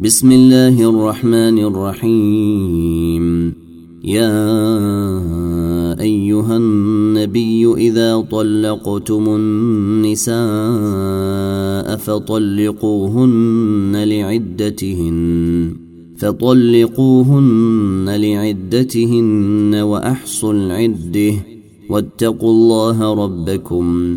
بسم الله الرحمن الرحيم. يا أيها النبي إذا طلقتم النساء فطلقوهن لعدتهن فطلقوهن لعدتهن وأحصوا العدة واتقوا الله ربكم.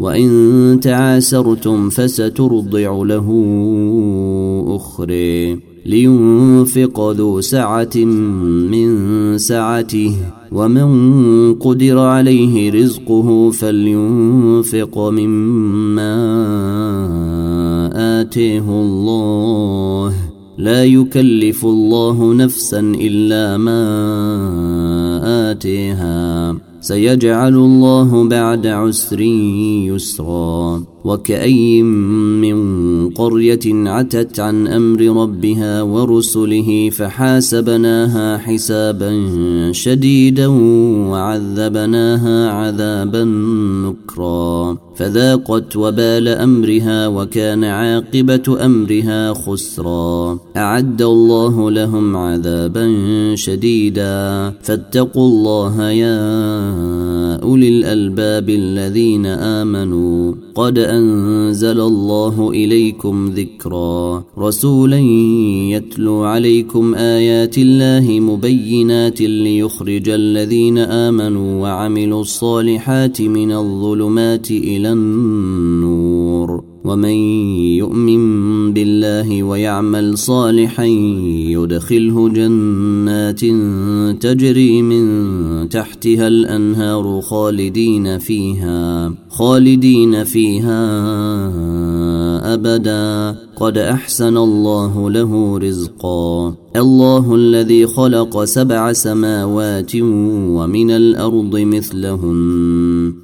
وإن تعاسرتم فسترضع له أخرى لينفق ذو سعة من سعته ومن قدر عليه رزقه فلينفق مما آتيه الله. لا يكلف الله نفسا إلا ما آتيها. سيجعل الله بعد عسر يسرا وكأي من قرية عتت عن أمر ربها ورسله فحاسبناها حسابا شديدا وعذبناها عذابا نكرا فذاقت وبال أمرها وكان عاقبة أمرها خسرا. أعد الله لهم عذابا شديدا. فاتقوا الله يا أولي الألباب الذين آمنوا. قد أنزل الله إليكم ذكرا. رسولا يتلو عليكم آيات الله مبينات ليخرج الذين آمنوا وعملوا الصالحات من الظلمات إلى النور. ومن يؤمن بالله ويعمل صالحا يدخله جنات تجري من تحتها الأنهار خالدين فيها خالدين فيها أبدا. قد أحسن الله له رزقا. الله الذي خلق سبع سماوات ومن الأرض مثلهن.